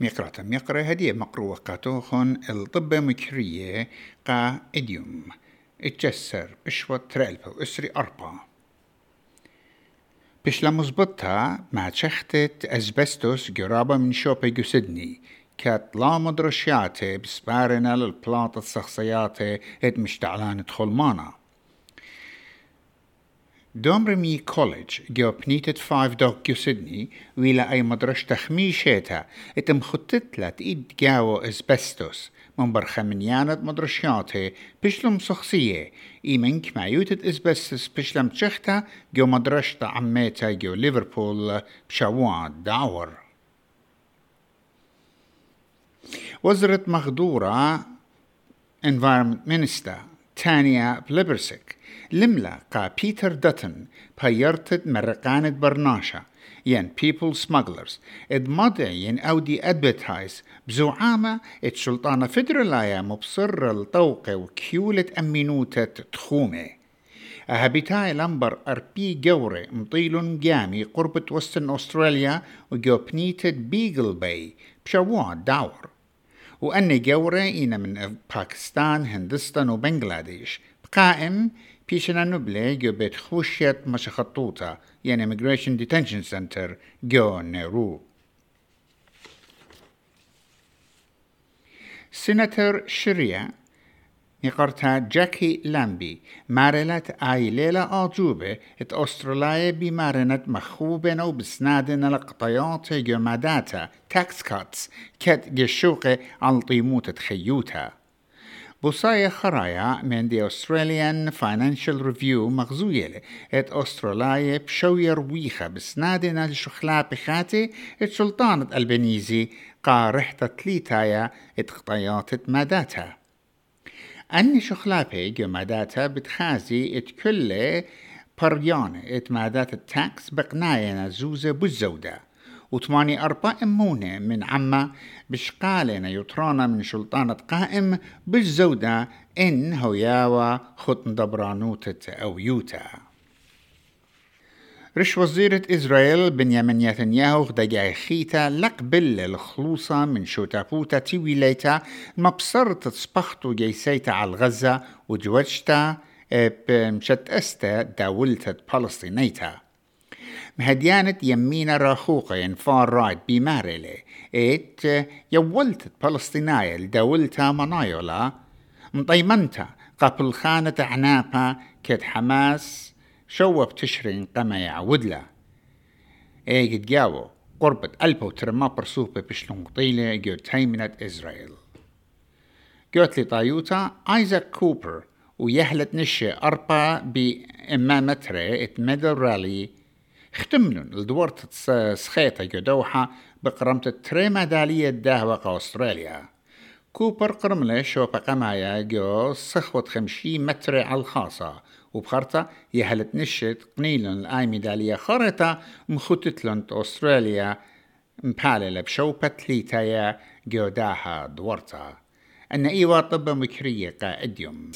ميقرة ميقرة هدية مقروة قاتوخن الطبة مكرية قا إديوم. اتجسر بشوة ترالبة وإسري أربعة بش لمزبطها مع تشختت أزبستوس قرابة من شوبة جسدني كات لا مدرشياتي بسبارنا للبلاط الشخصياتي ات مشتعلان تخلمانا. دوم رمي كوليج جو بنيتت فايف دوك سيدني ويلا أي مدرش تخميشيتا اتم خطت لات إيد جاو اسبستوس من برخمنيانة مدرشياتي بشلم شخصية إيمنك معيوتة اسبستوس بشلم تشختا جو مدرشتا عميتا جو ليفربول بشوان داور وزرت مغدورة Environment Minister تانيا بليبرسك لملا قا بيتر داتن بيرتد مرقانة برناشا. ين people smugglers. اد مضي ين أودي ادبتايز بزعامة اد سلطانة فدرالايا مبصر الطوق وكيولة أمينوتة تخومة. أهبتاي لمبر أربي جوري مطيل جامي قربة وستن أستراليا وجوبنيتد بيجل باي بشوات داور. وأني جوري إنا من باكستان هندستان وبنغلاديش. قائم بيشنا نبلي جو بيت خوشيت مشخطوطة يعني Immigration Detention Center جو نيرو. سيناتور شريا نقرتها جاكي لامبي مارلت آي ليلة آجوبة. ات أستراليا بمارنت مخوبة و بسنادنا لقطيات جماداتا تاكس كاتس كت جشوقة على طيموت تخيوتها بوصايا خرايا من دي أستراليان فاينانشال ريفيو مغزوية ات أستراليا بشوية رويخة بسنادنا الشخلا بخاتي ات سلطانة البنيزي قا رحتة تليتايا ات قطيات ماداتا أني شخلابي جماداتا بتخازي ات كل بريان ات مادات التاكس بقناينا زوزة بالزودة وثماني أربع أمونة من عما بشقالنا يطرانا من سلطانة قائم بالزودة إن هوياوا خطن دبرانوتة أو يوتا رش وزيرة إسرائيل بنيامين نتنياهو دقاي خيتا لقبل الخلوصة من شوتابوتا تيويليتا مبصرت تصبحتو جيسيتا على غزة وجوجتا بمشت أستا داولتت فلسطينيتا. مهديانة يمينا راخوقة فار رايت بمارلي إت يولتت فلسطينايا لدولتا منايولا. مطيمنتا قبل خانة عناقة كد حماس شوب تشرين قما يعودلا اي قد جاو قربة ألبا وترما برسوبة بشلون قطيلة جو تيمنت إسرائيل. قلت لي طايوتا آيزاك كوبر ويهلت نشي أربا بإمامتري ات ميدل رالي ختمنن الدورت سخيطة جدوحة بقرمت تري ميدالية دهوة أستراليا. كوبر قرملة شو بقمايا جو صخوة خمشي متر على الخاصة. وبخرطة يهلت نشت قنيلن الآي ميدالية خرطة مخوتتلن أستراليا مبالة بشوبة ليتايا جو داها دورتا أن إيوا طب مكرية قائديوم